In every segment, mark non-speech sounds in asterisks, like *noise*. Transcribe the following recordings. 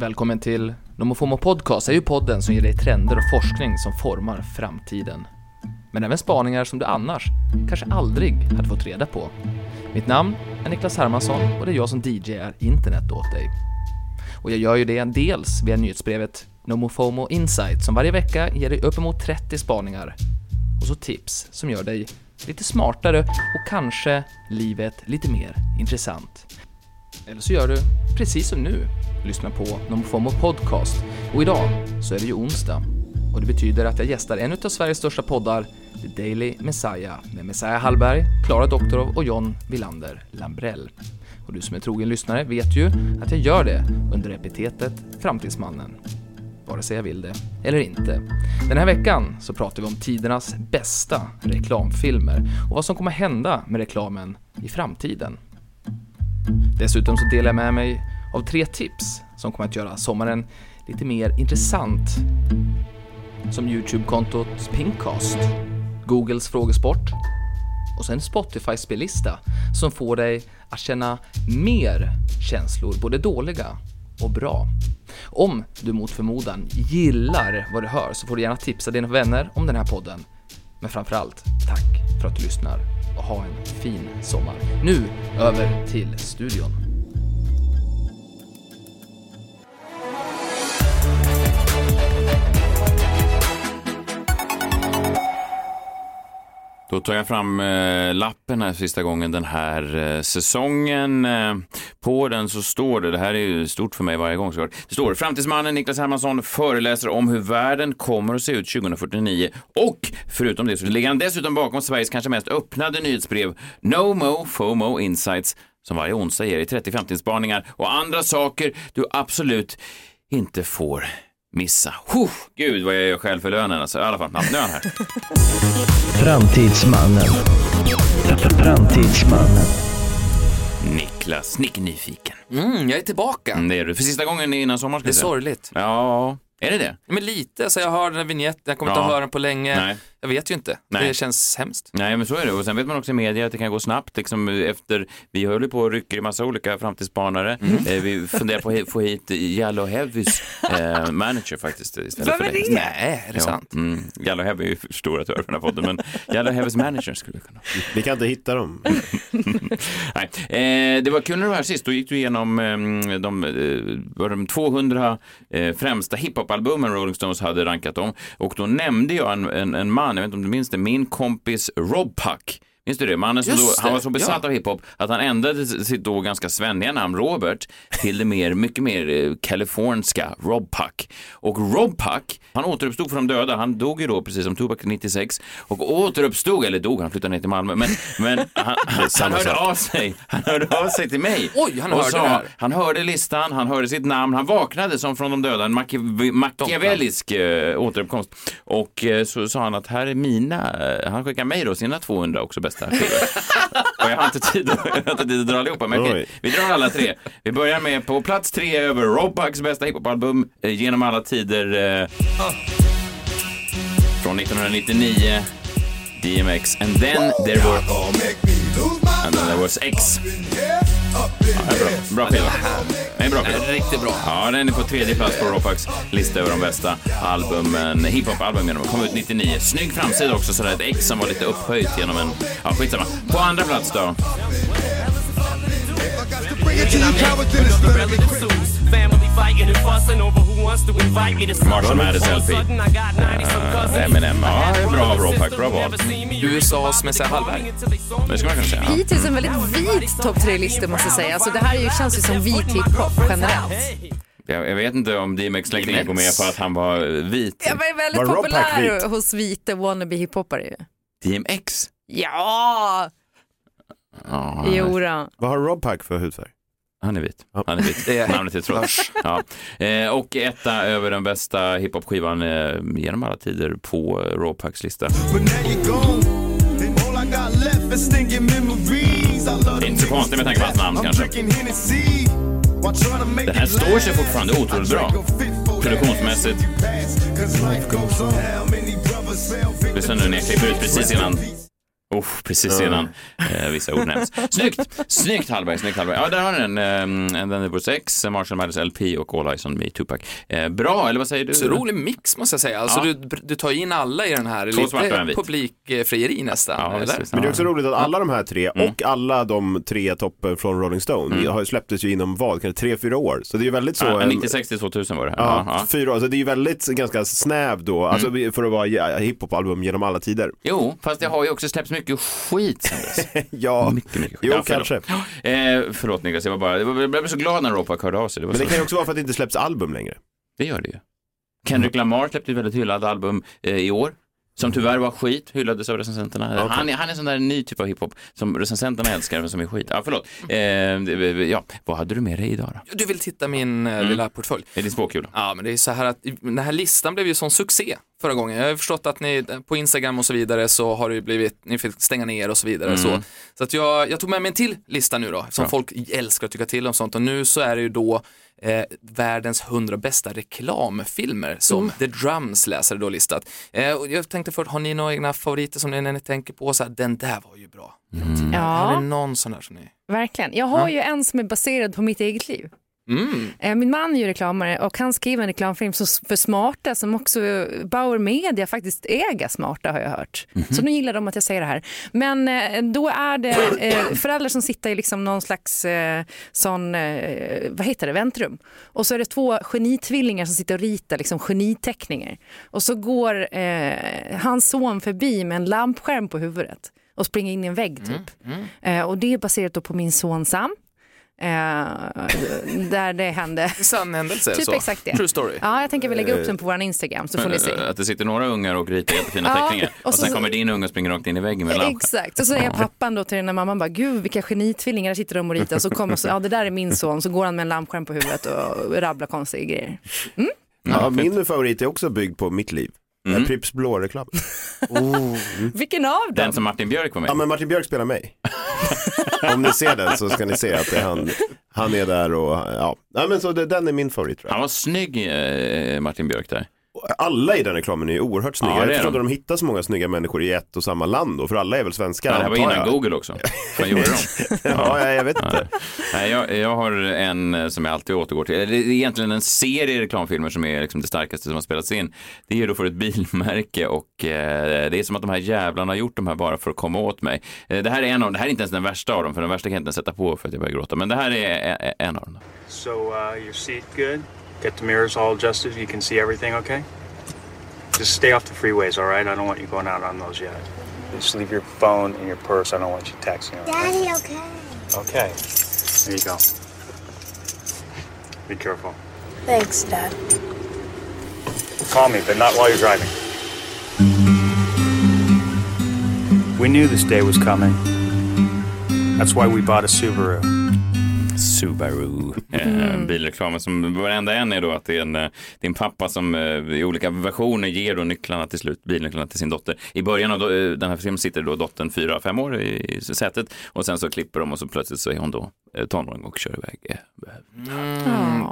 Välkommen till Nomofomo Podcast är ju podden som ger dig trender och forskning som formar framtiden. Men även spaningar som du annars kanske aldrig hade fått reda på. Mitt namn är Niklas Hermansson och det är jag som DJar internet åt dig. Och jag gör ju det dels via nyhetsbrevet Nomofomo Insight som varje vecka ger dig uppemot 30 spaningar och så tips som gör dig lite smartare och kanske livet lite mer intressant. Eller så gör du precis som nu, lyssnar på någon form av Podcast. Och idag så är det ju onsdag. Och det betyder att jag gästar en av Sveriges största poddar, The Daily Messiah, med Messiah Hallberg, Klara Doktorov och John Villander Lambrell. Och du som är trogen lyssnare vet ju att jag gör det under epitetet Framtidsmannen. Vare sig jag vill det eller inte. Den här veckan så pratar vi om tidernas bästa reklamfilmer och vad som kommer hända med reklamen i framtiden. Dessutom så delar jag med mig av tre tips som kommer att göra sommaren lite mer intressant. Som Youtube-kontot Pinkcast, Googles frågesport och sen Spotifys spellista som får dig att känna mer känslor, både dåliga och bra. Om du mot förmodan gillar vad du hör så får du gärna tipsa dina vänner om den här podden. Men framförallt, tack för att du lyssnar och ha en fin sommar. Nu över till studion. Då tar jag fram eh, lappen här sista gången den här eh, säsongen. Eh, på den så står det, det här är ju stort för mig varje gång såklart, det står Framtidsmannen Niklas Hermansson föreläser om hur världen kommer att se ut 2049 och förutom det så ligger han dessutom bakom Sveriges kanske mest öppnade nyhetsbrev No Mo FOMO Insights som varje onsdag ger dig 30 framtidsspaningar och andra saker du absolut inte får missa. Huh, gud vad jag gör själv för lönen alltså. I alla fall, nu är han här. *laughs* Framtidsmannen. Framtidsmannen. Niklas, Nick nyfiken. Mm, jag är tillbaka. Mm, Det är du. För sista gången innan sommaren. Det är sorgligt. Ja, är det det? Men lite, så jag hör den här vignetten, jag kommer inte Ja. att höra den på länge. Nej. Jag vet ju inte. Nej. Det känns hemskt. Nej, men så är det. Och sen vet man också i media att det kan gå snabbt. Liksom efter, vi höll ju på och rycker i massa olika framtidsspanare. Mm. Eh, vi funderar på att få hit Jallo Heavys eh, manager faktiskt istället för dig. Nej, är det Ja. sant? Mm. Jallo Heavy är ju för stora att höra för den här podden, men Jallo Heavys manager skulle vi kunna. Vi kan inte hitta dem. *laughs* Nej. Eh, det var kul när du var här sist, då gick du igenom eh, de, eh, var de 200 eh, främsta hiphop-albumen Rolling Stones hade rankat dem. Och då nämnde jag en, en, en man, jag vet inte om du minns det, min kompis Rob Puck. Minns du det? Mannen som då, Just det, han var så besatt ja. av hiphop att han ändrade sitt då ganska svenniga namn Robert till det mer, mycket mer eh, kaliforniska Rob Puck. Och Rob Puck, han återuppstod från de döda. Han dog ju då precis som Tupac 96 och återuppstod, eller dog, han flyttade ner till Malmö, men, men han, *laughs* han, han hörde av sig. Han hörde av sig till mig. Oj, han och hörde sa. Han hörde listan, han hörde sitt namn, han vaknade som från de döda, en Machiavelli- machiavellisk eh, återuppkomst. Och eh, så sa han att här är mina, han skickar mig då sina 200 också bästa skivor. och jag har inte tid, att- *laughs* jag har inte tid att dra allihopa, men okej, vi drar alla tre. Vi börjar med på plats tre över Rob Bucks bästa hiphopalbum eh, genom alla tider. Eh, från 1999, DMX, and then there were, and then there was X. Ja, det är bra, bra skiva. Det är en bra Det skiva. är riktigt bra. Ja, den är på tredje plats på Ropax lista över de bästa albumen, hiphop-album genom kom ut 99. Snygg framsida också, sådär ett X som var lite upphöjt genom en, ja skitsamma. På andra plats då? Marshall Mathers LP. Uh, Eminem. Ja, det är bra av Ropax, bra val. USAs Messiah Hallberg. Det ska man kunna säga. Ja. Hittills en väldigt vit topp tre-lista måste jag säga. Alltså det här ju, känns ju som vit hiphop generellt. Jag, jag vet inte om DMX längre går med på att han var vit. Jag var väldigt Var Rob Pack populär vit? hos vita wannabe hiphoppare ju. DMX? Ja, Ja, jodå. Vad har Rob Pack för hudfärg? Han är vit. Ja. Han är vit. Namnet är trots. Ja. Eh, och etta över den bästa hiphop-skivan eh, genom alla tider på Rawpacks lista. Det är inte så konstigt med tanke på hans namn kanske. Den här står sig fortfarande otroligt bra. Produktionsmässigt. Lyssna nu när jag klipper ut precis innan Oh, precis innan eh, vissa ord nämns. *laughs* Snyggt! Snyggt Hallberg, snyggt Hallberg. Ja, där har ni den. Eh, den är på sex, Marshall Mathers LP och All Eyes on Me, Tupac. Eh, bra, eller vad säger du? Så rolig mix måste jag säga. Alltså Ja. du, du tar in alla i den här. Två Lite publikfrieri nästan. Ja, eller? precis. Men det är också roligt att alla de här tre Mm. och alla de tre toppen från Rolling Stone har ju släpptes ju inom vad, kanske tre, fyra år. Så det är ju väldigt så. Ja, en- 96 till 2000 var det. Ja, Ja, ja. fyra år. Så det är ju väldigt ganska snäv då, alltså Mm. för att vara hiphop-album genom alla tider. Jo, fast det har ju också släppts mycket skit sen dess. *laughs* Ja, Mycket, mycket skit. jo Ja, kanske. Eh, förlåt Niklas, jag var bara, jag blev så glad när Ropak hörde av sig. Det, Men det kan ju också vara för att det inte släpps album längre. det gör det ju. Kendrick Lamar släppte ett väldigt hyllat album eh, i år. Som tyvärr var skit, hyllades av recensenterna. Okej. Han, är- han är en sån där ny typ av hiphop som recensenterna älskar men som är skit. Ja, förlåt. Eh, det- ja, vad hade du med dig idag då? Du vill titta min Mm. eh, lilla portfölj. Är det spåkula? Ja, men det är så här att den här listan blev ju sån succé förra gången. Jag har förstått att ni på Instagram och så vidare så har det ju blivit, ni fick stänga ner och så vidare. Så, så att jag, jag tog med mig en till lista nu då, som Bra. folk älskar att tycka till om sånt och nu så är det ju då eh, världens hundra bästa reklamfilmer som The Drums läsare då listat. Eh, och jag tänkte först, har ni några egna favoriter som ni, när ni tänker på så här, den där var ju bra. Är Ja, det någon sån där som ni? verkligen. Jag har ju en som är baserad på mitt eget liv. Mm. Eh, Min man är ju reklamare och han skriver en reklamfilm för Smarta som också Bauer Media faktiskt äger Smarta har jag hört. Så nu gillar de att jag säger det här. Men eh, då är det eh, föräldrar som sitter i liksom någon slags sån, vad heter det, väntrum. Och så är det två genitvillingar som sitter och ritar liksom geniteckningar. Och så går eh, hans son förbi med en lampskärm på huvudet och springer in i en vägg typ. Eh, och det är baserat på min son Sam. Eh, där det hände. *laughs* Sann händelse Typ så. exakt det. True story. Ja, jag tänker vi lägga upp den på vår Instagram så får ni se. Eh, Att det sitter några ungar och ritar jättefina *laughs* Ja, teckningar. Och, och så- sen kommer din unge och springer rakt in i väggen med lampan. Exakt, och så säger pappan då till den här mamman bara, gud vilka genitvillingar, sitter de och ritar. Så kommer så, ja det där är min son, så går han med en lampskärm på huvudet och rabblar konstiga grejer. Ja, min favorit är också byggd på mitt liv. Mm. Pripps blå-reklam. *laughs* Vilken av dem? Den som Martin Björk var med Ja, men Martin Björk spelar mig. *laughs* Om ni ser den så ska ni se att det är han, han är där och ja. ja men så det, den är min favorit tror jag. Han var snygg, eh, Martin Björk där. Alla i den reklamen är ju oerhört snygga. Ja, jag förstår inte att de hittar så många snygga människor i ett och samma land då, för alla är väl svenskar Ja, det här var innan jag. Google också. Vad gjorde de? *laughs* Ja, jag, vet inte. Nej, jag, jag har en eh, som jag alltid återgår till. Det är egentligen en serie reklamfilmer som är liksom det starkaste som har spelats in. Det är då för ett bilmärke och eh, det är som att de här jävlarna har gjort de här bara för att komma åt mig. Eh, det här är en av det här är inte ens den värsta av dem, för den värsta kan jag inte ens sätta på för att jag börjar gråta. Men det här är en av dem. So, uh, your seat good? Get the mirrors all adjusted. You can see everything okay? Just stay off the freeways, all right? I don't want you going out on those yet. Just leave your phone in your purse. I don't want you texting. right? Daddy, okay? Okay. There you go. Be careful. Thanks, Dad. Call me, but not while you're driving. We knew this day was coming. That's why we bought a Subaru. Subaru. Eh, bilreklamen som varenda en är då att det är en, eh, det är en pappa som eh, i olika versioner ger då nycklarna till slut, bilnycklarna till sin dotter. I början av den här filmen sitter då dottern fyra, fem år i, sätet och sen så klipper de och så plötsligt så är hon då tonåring och kör iväg. Eh,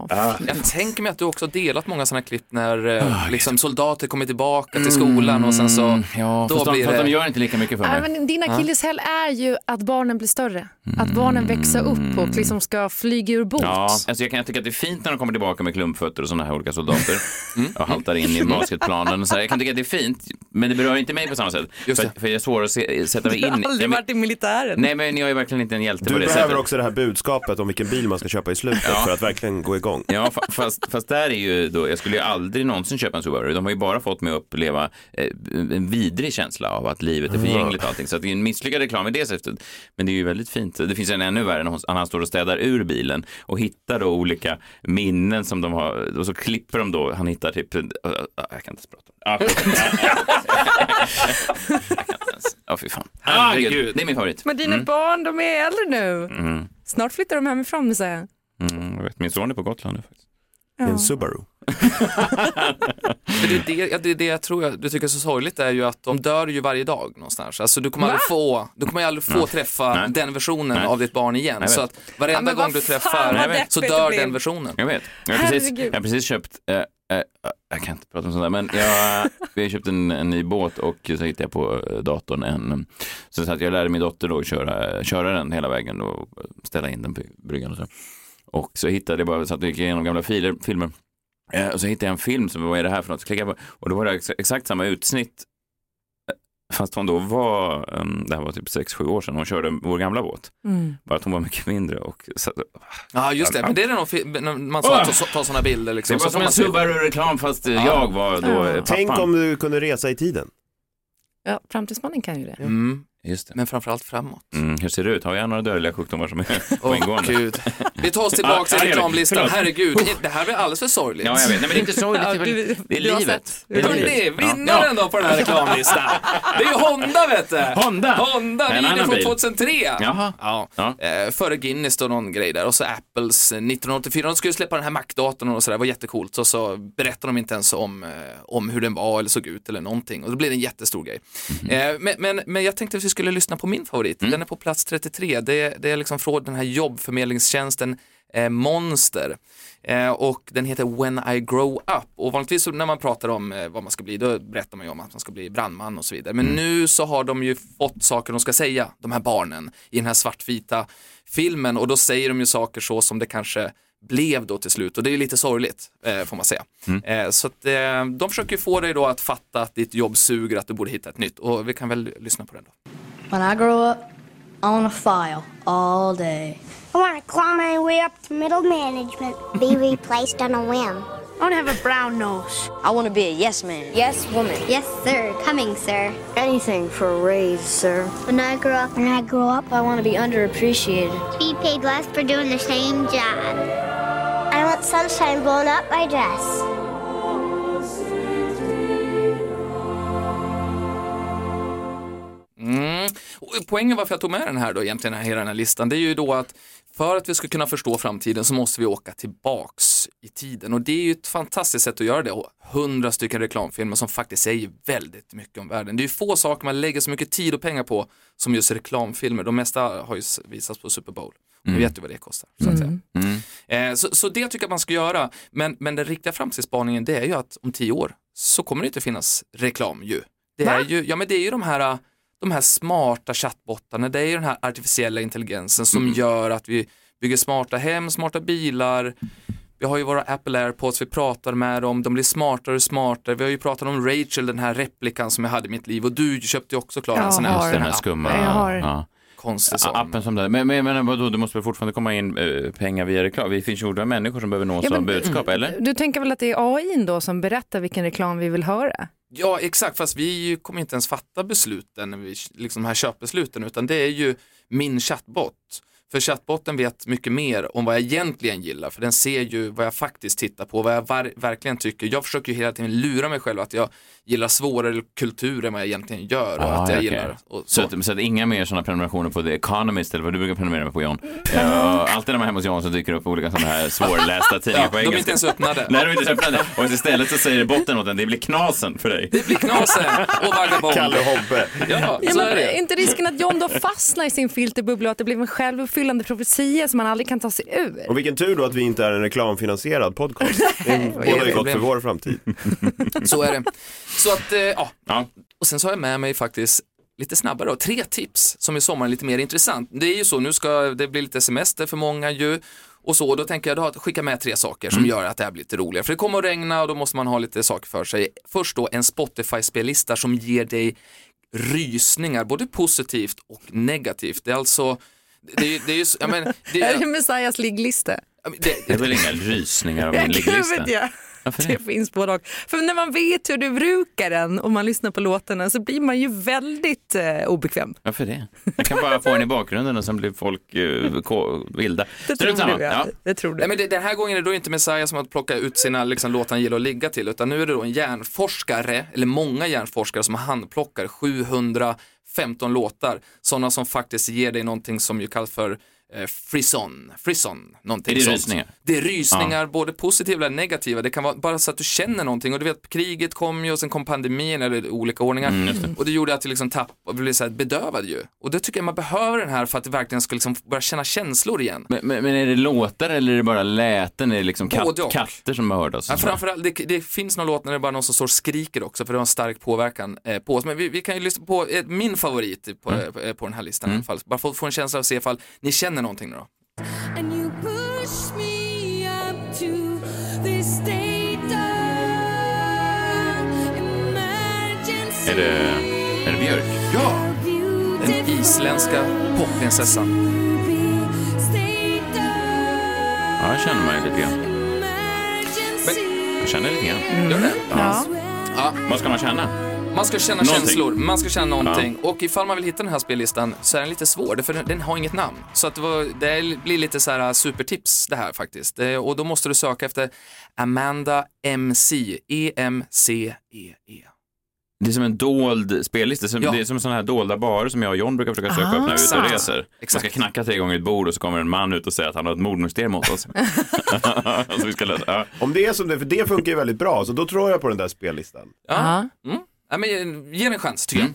Ja, Jag tänker mig att du också har delat många sådana klipp när eh, liksom, soldater kommer tillbaka till skolan och sen så Mm, Ja, då fast, de, blir det... de gör inte lika mycket för Ja, mig. men din akilleshäl är ju att barnen blir större. Att barnen växer upp och liksom ska flyga ur båt. Ja, alltså jag kan tycka att det är fint när de kommer tillbaka med klumpfötter och sådana här olika soldater *laughs* och haltar in i basketplanen. Och så här. Jag kan tycka att det är fint, men det berör inte mig på samma sätt. Just För, för jag är svår att se, sätta mig in har aldrig Nej, varit i militären. men, nej, men jag är verkligen inte en hjälte Du på det behöver sättet. också det här budskapet om vilken bil man ska köpa i slutet Ja. för att verkligen gå igång. Ja, fa- fast, fast där är ju då, jag skulle ju aldrig någonsin köpa en Subaru. De har ju bara fått mig att uppleva eh, en vidrig känsla av att livet är förgängligt och allting. Så att det är en misslyckad reklam i det sättet. Men det är ju väldigt fint. Det finns en ännu värre när han står och städar ur bilen och hittar då olika minnen som de har och så klipper de då, han hittar typ, äh, äh, jag kan inte ens prata. Ah, *laughs* jag kan inte ens. Ja, fy fan. Herregud. Det är min favorit. Men dina barn, de är äldre nu. Snart flyttar de hemifrån, säger jag. Mm, jag vet, min son är på Gotland nu faktiskt. En Subaru. Det, är det, ja, det är det jag tror jag, du tycker är så sorgligt är ju att de dör ju varje dag någonstans. Alltså du kommer Va? aldrig få, du kommer aldrig få träffa Nej. den versionen Nej. av ditt barn igen. Så att varenda Ja, gång du träffar så dör den versionen. Jag vet. Jag har precis, jag har precis köpt, eh, eh, jag kan inte prata om sånt där, men jag, vi har köpt en, en ny båt och så hittade jag på eh, datorn en, mm, så att jag lärde min dotter då att köra, köra den hela vägen och ställa in den på bryggan och så. Och så hittade jag bara, så att jag gick igenom gamla filer, filmer. Eh, och så hittade jag en film som, vad är det här för något? Så klickade jag på, och då var det exakt samma utsnitt. Fast hon då var, um, det här var typ 6-7 år sedan, hon körde vår gamla båt. Bara att hon var mycket mindre och så, Ja, just det. Men det är fi- när man sa att ta, ta sådana bilder det liksom. var så som en Subaru-reklam fast eh, jag var då eh, pappan. Tänk om du kunde resa i tiden. Ja, framtidsmannen kan ju det. Mm, Just det. men framförallt framåt. Mm, hur ser det ut? Har jag några dödliga sjukdomar som är *laughs* Åh poänggående? gud. Vi tar oss tillbaka *laughs* till reklamlistan. Herregud, *laughs* det här blir alldeles för sorgligt. Ja, jag vet. Nej, men det är inte så. Det är, är livet. är Hörni, vinnaren då på den här reklamlistan. Det är ju Honda vet du. Honda. Honda, En bilen från bil. 2003. Jaha. Ja. Ja. Eh, före Guinness och någon grej där och så Apples eh, 1984, de skulle släppa den här Mac-datorn och sådär, det var jättecoolt. Och så berättade de inte ens om, eh, om hur den var eller såg ut eller någonting. Och då blev det en jättestor grej. Eh, men, men, men jag tänkte vi skulle lyssna på min favorit, Mm. den är på plats 33. Det, det är liksom från den här jobbförmedlingstjänsten eh, Monster. Eh, och den heter When I Grow Up. Och vanligtvis när man pratar om eh, vad man ska bli, då berättar man ju om att man ska bli brandman och så vidare. Men nu så har de ju fått saker de ska säga, de här barnen, i den här svartvita filmen. Och då säger de ju saker så som det kanske blev då till slut och det är lite sorgligt eh, får man säga. Eh, så att, eh, de försöker få dig då att fatta att ditt jobb suger, att du borde hitta ett nytt och vi kan väl lyssna på den då. When I grow up, I want to file all day. I want to claw my way up to middle management. Be *laughs* replaced on a whim. I want to have a brown nose. I want to be a yes man. Yes, woman. Yes, sir. Coming, sir. Anything for a raise, sir. When I grow up, when I grow up, I want to be underappreciated. be paid less for doing the same job. I want sunshine blown up my dress. Och poängen varför jag tog med den här då egentligen, här- hela den här listan, det är ju då att för att vi ska kunna förstå framtiden så måste vi åka tillbaks i tiden och det är ju ett fantastiskt sätt att göra det och hundra stycken reklamfilmer som faktiskt säger väldigt mycket om världen. Det är ju få saker man lägger så mycket tid och pengar på som just reklamfilmer. De mesta har ju visats på Super Bowl. Och Ni vet ju vad det kostar. Så, att säga. Eh, så, så det tycker jag man ska göra. Men, men den riktiga framtidsspaningen det är ju att om tio år så kommer det inte finnas reklam ju. Det är ju, ja men det är ju de här, de här smarta chattbottarna, det är ju den här artificiella intelligensen som gör att vi bygger smarta hem, smarta bilar, vi har ju våra Apple AirPods, vi pratar med dem, de blir smartare och smartare. Vi har ju pratat om Rachel, den här replikan som jag hade i mitt liv och du köpte ju också Klara en sån här, den här skumma. Jag har- Ja. konstig sån. Appen som där. Men, men, men vadå, det måste väl fortfarande komma in eh, pengar via reklam? Det finns ju människor som behöver nås Ja, men- av budskap, eller? Du tänker väl att det är AI då som berättar vilken reklam vi vill höra? Ja, exakt, fast vi kommer inte ens fatta besluten, liksom de här köpbesluten, utan det är ju min chattbot. För chattbotten vet mycket mer om vad jag egentligen gillar, för den ser ju vad jag faktiskt tittar på, vad jag verkligen tycker. Jag försöker ju hela tiden lura mig själv att jag gillar svårare kultur än vad jag egentligen gör och Ah, att jag okej. gillar och Så så. att, så att inga mer sådana prenumerationer på The Economist eller vad du brukar prenumerera på John. Ja, alltid när man är hemma hos John så dyker det upp olika sådana här svårlästa *laughs* tidningar Ja, på de är engelska. inte ens öppnade. Nej, de är inte ens öppnade. Och istället så säger botten åt en, det blir knasen för dig. Det blir knasen och vagabond. Kalle Hobbe. Ja, Ja, så men är det. inte risken att John då fastnar i sin filterbubbla och att det blir en självuppfyllande profetia som man aldrig kan ta sig ur? Och vilken tur då att vi inte är en reklamfinansierad podcast. *laughs* Det bådar ju gott för vår framtid. Så är det. Så att, eh, ja. Ja. Och sen så har jag med mig faktiskt lite snabbare då, tre tips som i sommar är lite mer intressant. Det är ju så, nu ska det bli lite semester för många ju. Och så, då tänker jag då att skicka med tre saker som gör att det här blir lite roligare. För det kommer att regna och då måste man ha lite saker för sig. Först då en Spotify-spellista som ger dig rysningar, både positivt och negativt. Det är alltså, det är, det är ju, ja, men, det, Är det är, Messiahs ligglista? Det är väl inga rysningar av *laughs* min Jag ligglista? vet jag. Varför Det det? finns både och. För när man vet hur du brukar den och man lyssnar på låtarna så blir man ju väldigt eh, obekväm. Varför det? Jag kan bara få den i bakgrunden och sen blir folk ko- vilda. Det tror du, ja. Ja. Det tror du. Nej, men det, den här gången är det då inte Messiah som att plocka ut sina liksom, låtar han gillar att ligga till, utan nu är det då en hjärnforskare, eller många hjärnforskare som handplockar 715 låtar, sådana som faktiskt ger dig någonting som ju kallas för eh, frisson, frisson, någonting Är det sånt. rysningar? Det är rysningar, både positiva eller negativa. Det kan vara bara så att du känner någonting och du vet kriget kom ju och sen kom pandemin eller olika ordningar Mm, och det gjorde att du liksom tappade och blev så här bedövad ju. Och då tycker jag man behöver den här för att du verkligen ska liksom börja känna känslor igen. Men, men, men är det låtar eller är det bara läten? Är det liksom och. katter som har hört oss? Ja, framförallt, det, det finns någon låt när det är bara någon som står och skriker också för det har en stark påverkan eh, på oss. Men vi, vi kan ju lyssna på eh, min favorit på, Mm. eh, på den här listan i alla fall. Bara för att få en känsla av att se ifall ni känner någonting nu då. And you push me up to this state of emergency. Är det, är det Björk? Ja! Den isländska popprinsessan. Ja, jag känner mig lite grann. Jag känner lite grann. Gör det? Ja. Ja, Vad ska man känna? Man ska känna Någonting. känslor, man ska känna någonting. Och ifall man vill hitta den här spellistan så är den lite svår, för den, har inget namn. Så att det, var, det blir lite så här supertips det här faktiskt. Och då måste du söka efter Amanda MC, E E-M-C-E-E. Det är som en dold spellista, som, Ja. det är som sådana här dolda barer som jag och John brukar försöka söka upp när vi är ute och Exakt. reser. Man Exakt. ska knacka tre gånger i ett bord och så kommer en man ut och säger att han har ett mordmysterium mot oss. *laughs* *laughs* så vi ska lösa. Ja. Om det är som det, för det funkar ju väldigt bra, så då tror jag på den där spellistan. Ja. Mm. Ja, men ge- ge den en chans tycker jag.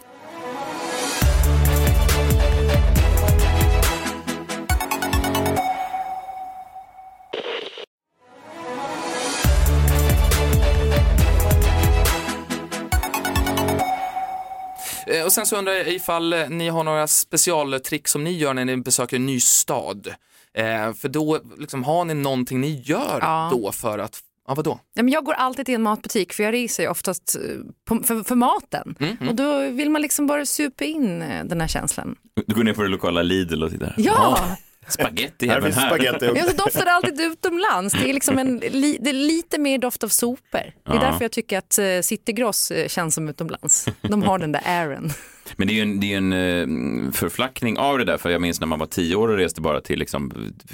Eh, Och sen så undrar jag ifall eh, ni har några specialtrick som ni gör när ni besöker en ny stad. Eh, för då liksom, har ni någonting ni gör Ja. då för att, ja vadå? Ja, men jag går alltid till en matbutik för jag reser ju oftast eh, på, för, för maten. Mm, Och då vill man liksom bara supa in eh, den här känslan. Du går ner på det lokala Lidl och tittar. Ja, Spaghetti Här även finns här. spagetti ja så doftar det alltid utomlands. Det är, liksom en, li, det är lite mer doft av sopor. Det är Ja. därför jag tycker att uh, Citygross eh, känns som utomlands. De har den där airen. Men det är ju en, det är en eh, förflackning av det där, för jag minns när man var tio år och reste bara till liksom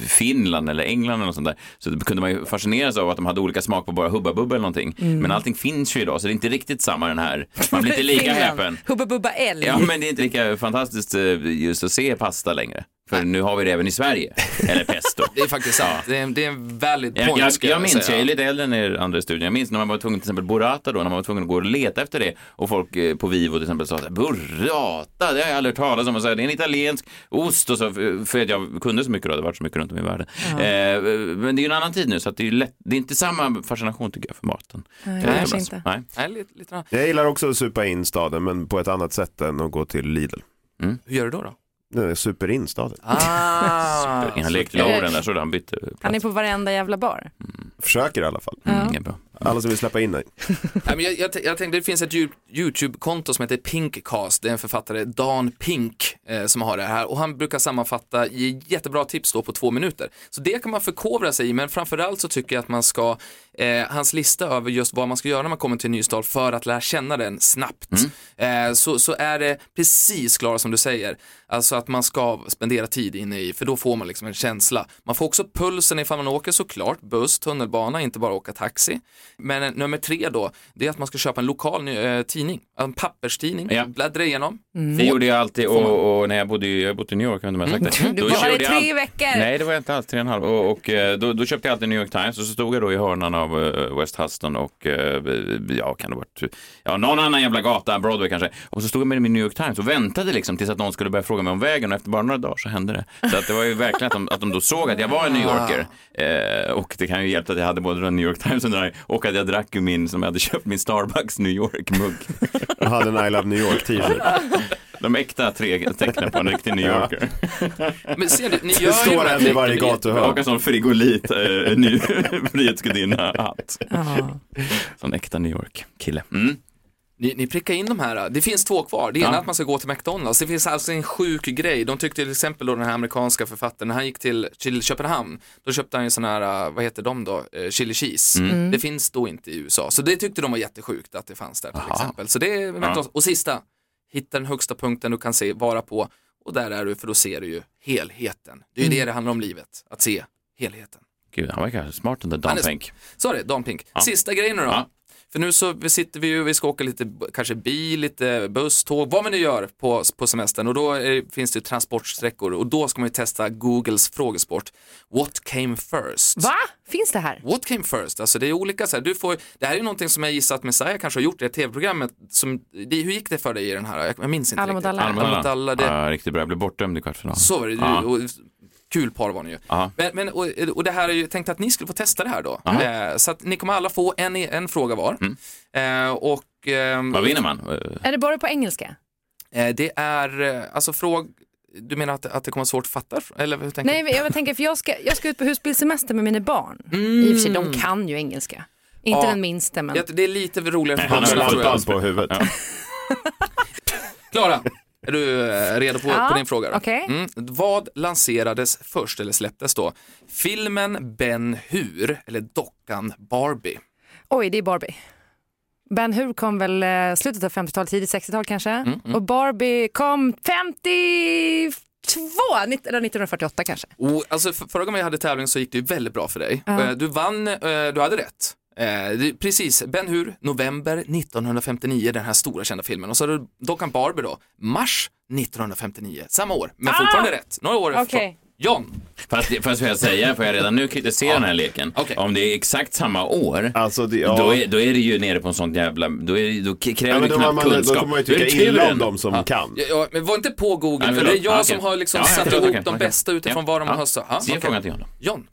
Finland eller England eller något sånt där, så kunde man ju fascineras av att de hade olika smak på bara Hubba Bubba eller någonting. Men allting finns ju idag, så det är inte riktigt samma den här, man blir inte lika *laughs* häpen. Hubba Bubba L. Ja, men det är inte lika fantastiskt eh, just att se pasta längre. För nu har vi det även i Sverige, eller pesto. *laughs* Det är faktiskt sant. Det, är, det är en Jag, point jag, ska jag minns, säga. jag är lite äldre än er andra i studion. Jag minns när man var tvungen, till exempel burrata då, när man var tvungen att gå och leta efter det och folk eh, på Vivo till exempel sa att burrata, det har jag aldrig hört talas om. Och så, här, det är en italiensk ost och så, för att jag kunde så mycket då, det har varit så mycket runt om i världen. Eh, men det är ju en annan tid nu så att det är, lätt, det är inte samma fascination tycker jag för maten. Nej, Eh, kanske inte. Nej. Nej, lite, lite. Jag gillar också att supa in staden, men på ett annat sätt än att gå till Lidl. Hur gör du då? då? Nu, super in staden. Ah, Han lekte med orden där så han bytte plats. Han är på varenda jävla bar. Försöker i alla fall. Mm, det är bra. Alla som vill släppa in dig. *laughs* Nej, men jag, jag, jag tänkte det finns ett YouTube-konto som heter Pinkcast. Det är en författare, Dan Pink, eh, som har det här och han brukar sammanfatta, ge jättebra tips då på två minuter. Så det kan man förkovra sig i, men framförallt så tycker jag att man ska, eh, hans lista över just vad man ska göra när man kommer till en ny stad för att lära känna den snabbt. Eh, så, så är det precis Klara som du säger, alltså att man ska spendera tid inne i, för då får man liksom en känsla. Man får också pulsen ifall man åker såklart, buss, tunnelbana, inte bara åka taxi. Men eh, nummer tre då, det är att man ska köpa en lokal eh, tidning, en papperstidning, Ja. bläddra igenom. Det gjorde jag alltid och, och när jag bodde i, jag bott i New York, jag vet inte om jag sagt det. Du Då var det jag tre veckor. Nej, det var jag inte alls, tre och en halv. Och, och eh, då, då köpte jag alltid New York Times och så stod jag då i hörnan av eh, West Huston och, ja, kan det varit, ja, någon annan jävla gata, Broadway kanske. Och så stod jag med min New York Times och väntade liksom tills att någon skulle börja fråga mig om vägen och efter bara några dagar så hände det. Så att det var ju verkligen att de, att de då såg att jag var en New Yorker. Eh, och det kan ju hjälpa att jag hade både den New York Times och att jag drack ur min, som jag hade köpt min Starbucks New York-mugg. Jag hade en I Love New York t-shirt. De äkta tre tecknen på en riktig New Ja. Yorker. Men ser du, ni Det gör ju står en i varje gatuhörn. Och en sån frigolit, eh, ny *laughs* Frihetsgudinna-hatt. Ja. Sån äkta New York-kille. Mm. Ni, ni prickar in de här, det finns två kvar. Det ena Ja. att man ska gå till McDonalds. Det finns alltså en sjuk grej. De tyckte till exempel då den här amerikanska författaren, när han gick till, till Köpenhamn, då köpte han ju sån här, uh, vad heter de då, Eh, chili cheese. Mm. Det finns då inte i USA. Så det tyckte de var jättesjukt att det fanns där till Aha. exempel. Så det är McDonalds. Och sista, hitta den högsta punkten du kan se, vara på. Och där är du, för då ser du ju helheten. Det är ju det det handlar om livet, att se helheten. Gud, han verkar smart den där Dan är det, Dan Pink. Ja. Sista grejen nu då. Ja. För nu så sitter vi ju, vi ska åka lite, kanske bil, lite buss, tåg, vad man nu gör på, på semestern och då är, finns det ju transportsträckor och då ska man ju testa Googles frågesport. What came first? Va? Finns det här? What came first? Alltså det är olika så här, du får, det här är ju någonting som jag gissar att Messiah kanske har gjort i det tv-programmet. Som, det, hur gick det för dig i den här? Jag, jag minns inte Alla mot riktigt. alla. Alla mot alla, det, Ja, riktigt bra. Jag blev bortdömd i kvartsfinalen. så var det, Ja. och, kul par var ni ju. Men, men, och, och det här är ju tänkt att ni skulle få testa det här då. Eh, så att ni kommer alla få en, en fråga var. Eh, och ehm, Vad vinner man? Eh, Är det bara på engelska? eh, det är, eh, alltså fråg, du menar att, att det kommer vara svårt att fatta? Eller hur tänker Nej, jag tänker för jag ska, jag ska ut på husbilsemester med mina barn. I och för sig, de kan ju engelska. Inte Ja. den minsta men. Det, det är lite roligare för Nej, han har. Band på huvudet. Klara, är du eh, redo på, Ja, på din fråga? Då? okej. Mm. Vad lanserades först, eller släpptes då? Filmen Ben Hur eller dockan Barbie? Oj, det är Barbie. Ben Hur kom väl eh, slutet av 50-talet, tidigt 60-tal kanske. Mm, Och Barbie kom 52, nitt- eller 1948 kanske. Och, alltså, för, förra gången vi hade tävling så gick det ju väldigt bra för dig. Ja. Eh, Du vann, du hade rätt. Eh, det- Precis, Ben Hur, november 1959, den här stora kända filmen. Och så har du dockan Barbie då, mars 1959, samma år, men fortfarande rätt. Några år Ah! Efter. John, Fast, fast får jag säga, får jag redan nu kritisera den här leken. Okej. Om det är exakt samma år, Alltså, det, ja. då, är, då är det ju nere på en sån jävla, då, är, då kräver Ja, det då, knappt man, då kunskap. får man ju Då är tycka det illa om de som kan. ja, ja, men var inte på Google, Nej, för det är jag Ja, som har liksom Ja, satt ihop okej, de bästa utifrån Ja, vad de ja. har. Ja, Ge okej. frågan till. John,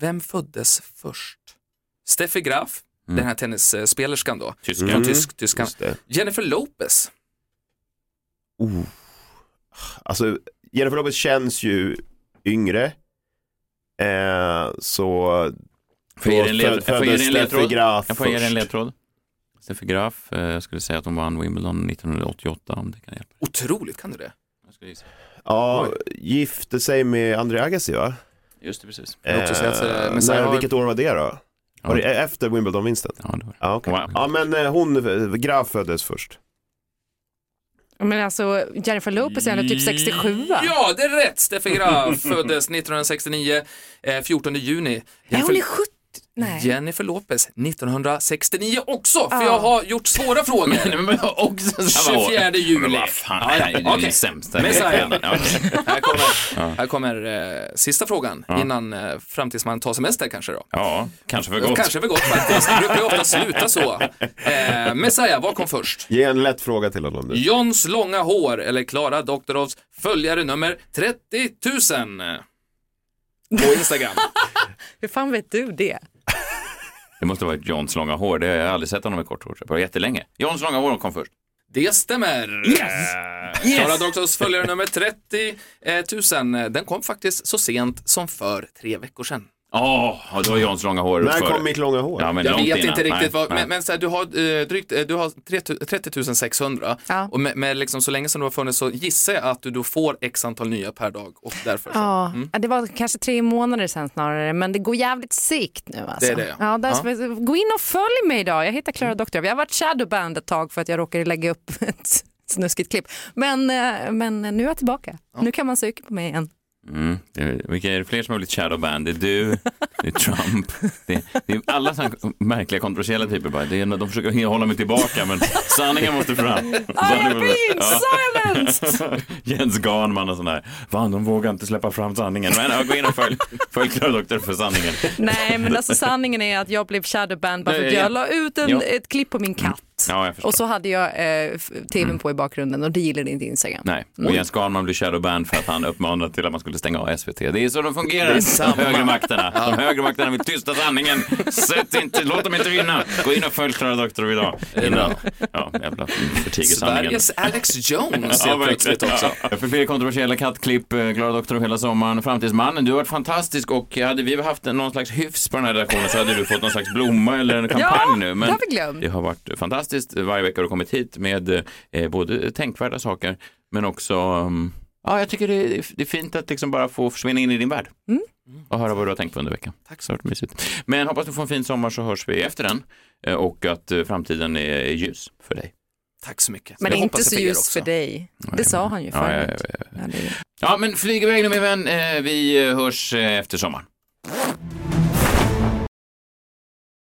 vem föddes först? Steffi Graf, den här tennisspelerskan då, Tyskan. från tysk, tyskan. Jennifer Lopez, Oh. Alltså, Jennifer Lopez känns ju yngre. Eh, så Får jag ge en en föddes ledtråd? Steffi Graf Jag får ge dig en ledtråd. Steffi Graf, eh, jag skulle säga att hon vann Wimbledon 1988 om det kan hjälpa. otroligt kan du det? Jag skulle gissa. Ja, gifte sig med André Agassi va? Just det, precis. vill också säga att, eh, Messiah när, har- vilket år var det då? Var det efter Wimbledon-vinsten? Ja, det var det. Ja, okej. Wow. ja men eh, hon, eh, Graf föddes först. Men alltså Jennifer Lopez är ändå typ 67 va? Ja, det är rätt! Steffi Graf föddes *laughs* 1969, eh, 14 juni. Nej, Jennifer, hon är 70. Nej. Jennifer Lopez 1969 också, för Ja. jag har gjort svåra *laughs* frågor. Nej, men också samma år. 24 juli. Men vad fan, Ja, det här är ju okej. det sämsta. Messiah. Ja. *laughs* Här kommer, här kommer eh, sista frågan innan eh, fram tills man tar semester kanske då. Ja, kanske för gott. Kanske för gott faktiskt. Det brukar ju ofta sluta så. Eh, Messiah, vad kom först? Ge en lätt fråga till honom du. Johns långa hår eller Klara Doktorovs följare nummer 30 000 på Instagram. *laughs* Hur fan vet du det? *laughs* Det måste varit Johns långa hår. Det har jag aldrig sett honom med kort hår. Det var jättelänge. Johns långa hår kom först. Det stämmer. Yes! Klara Doktors följare nummer 30 000, den kom faktiskt så sent som för tre veckor sedan. Åh, och då var Johns långa hår När kom mitt långa hår? Ja, men Jag vet innan. inte riktigt Nej, vad, nej. men, men så här, du har eh, drygt, eh, du har 30 600 Ja. och med, med liksom, så länge som du har funnits så gissar jag att du då får x antal nya per dag och därför så. Ja, ja, det var kanske tre månader sedan snarare, men det går jävligt sikt nu alltså. Det är det, ja. Ja, därför, Gå in och följ mig idag, jag heter Clara Doktor. Jag har varit shadowband ett tag för att jag råkade lägga upp *laughs* ett snuskigt klipp. Men, eh, men nu är jag tillbaka. Nu kan man söka på mig igen. Mm. Vilka är det fler som har blivit shadowband? Det är du, det är Trump, det är, det är alla sådana märkliga kontroversiella typer. Bara. Det är, de försöker hålla mig tillbaka men sanningen måste fram. I'm being silenced! Jens Ganman och sådär. Fan, de vågar inte släppa fram sanningen. Men gå in och följ, följ Doktor för sanningen. Nej, men alltså sanningen är att jag blev shadowband bara för att Ja, ja. jag la ut en, Ja. ett klipp på min katt. Ja, jag förstår. Och så hade jag eh, tvn på i bakgrunden och det gillade inte Instagram. Nej, och Jens Ganman blir shadowband för att han uppmanade till att man skulle stänga av SVT. Det är så de fungerar, de högre makterna. De högre makterna vill tysta sanningen. Sätt inte, låt dem inte vinna. Gå in och följ Klara Doktor idag. Innan, ja, jävla förtiger sanningen. Sveriges Alex Jones Ja, helt plötsligt också. Ja. För fler kontroversiella kattklipp, eh, Klara Doktor hela sommaren, Framtidsmannen, du har varit fantastisk och hade vi haft någon slags hyfs på den här redaktionen så hade du fått någon slags blomma eller en kampanj Ja, nu. det har vi glömt. det har varit fantastiskt. Varje vecka har du kommit hit med eh, både tänkvärda saker men också um, Ja, jag tycker det är, det är fint att liksom bara få försvinna in i din värld och höra vad du har tänkt på under veckan. Tack så mysigt. Men hoppas du får en fin sommar så hörs vi efter den eh, och att eh, framtiden är ljus för dig. Tack så mycket. Men Jag inte så det för just också. för dig. Det sa han ju Ja, ja, förut. ja, ja. Ja, Ja, men flyg iväg nu min vän. Eh, Vi hörs efter sommaren.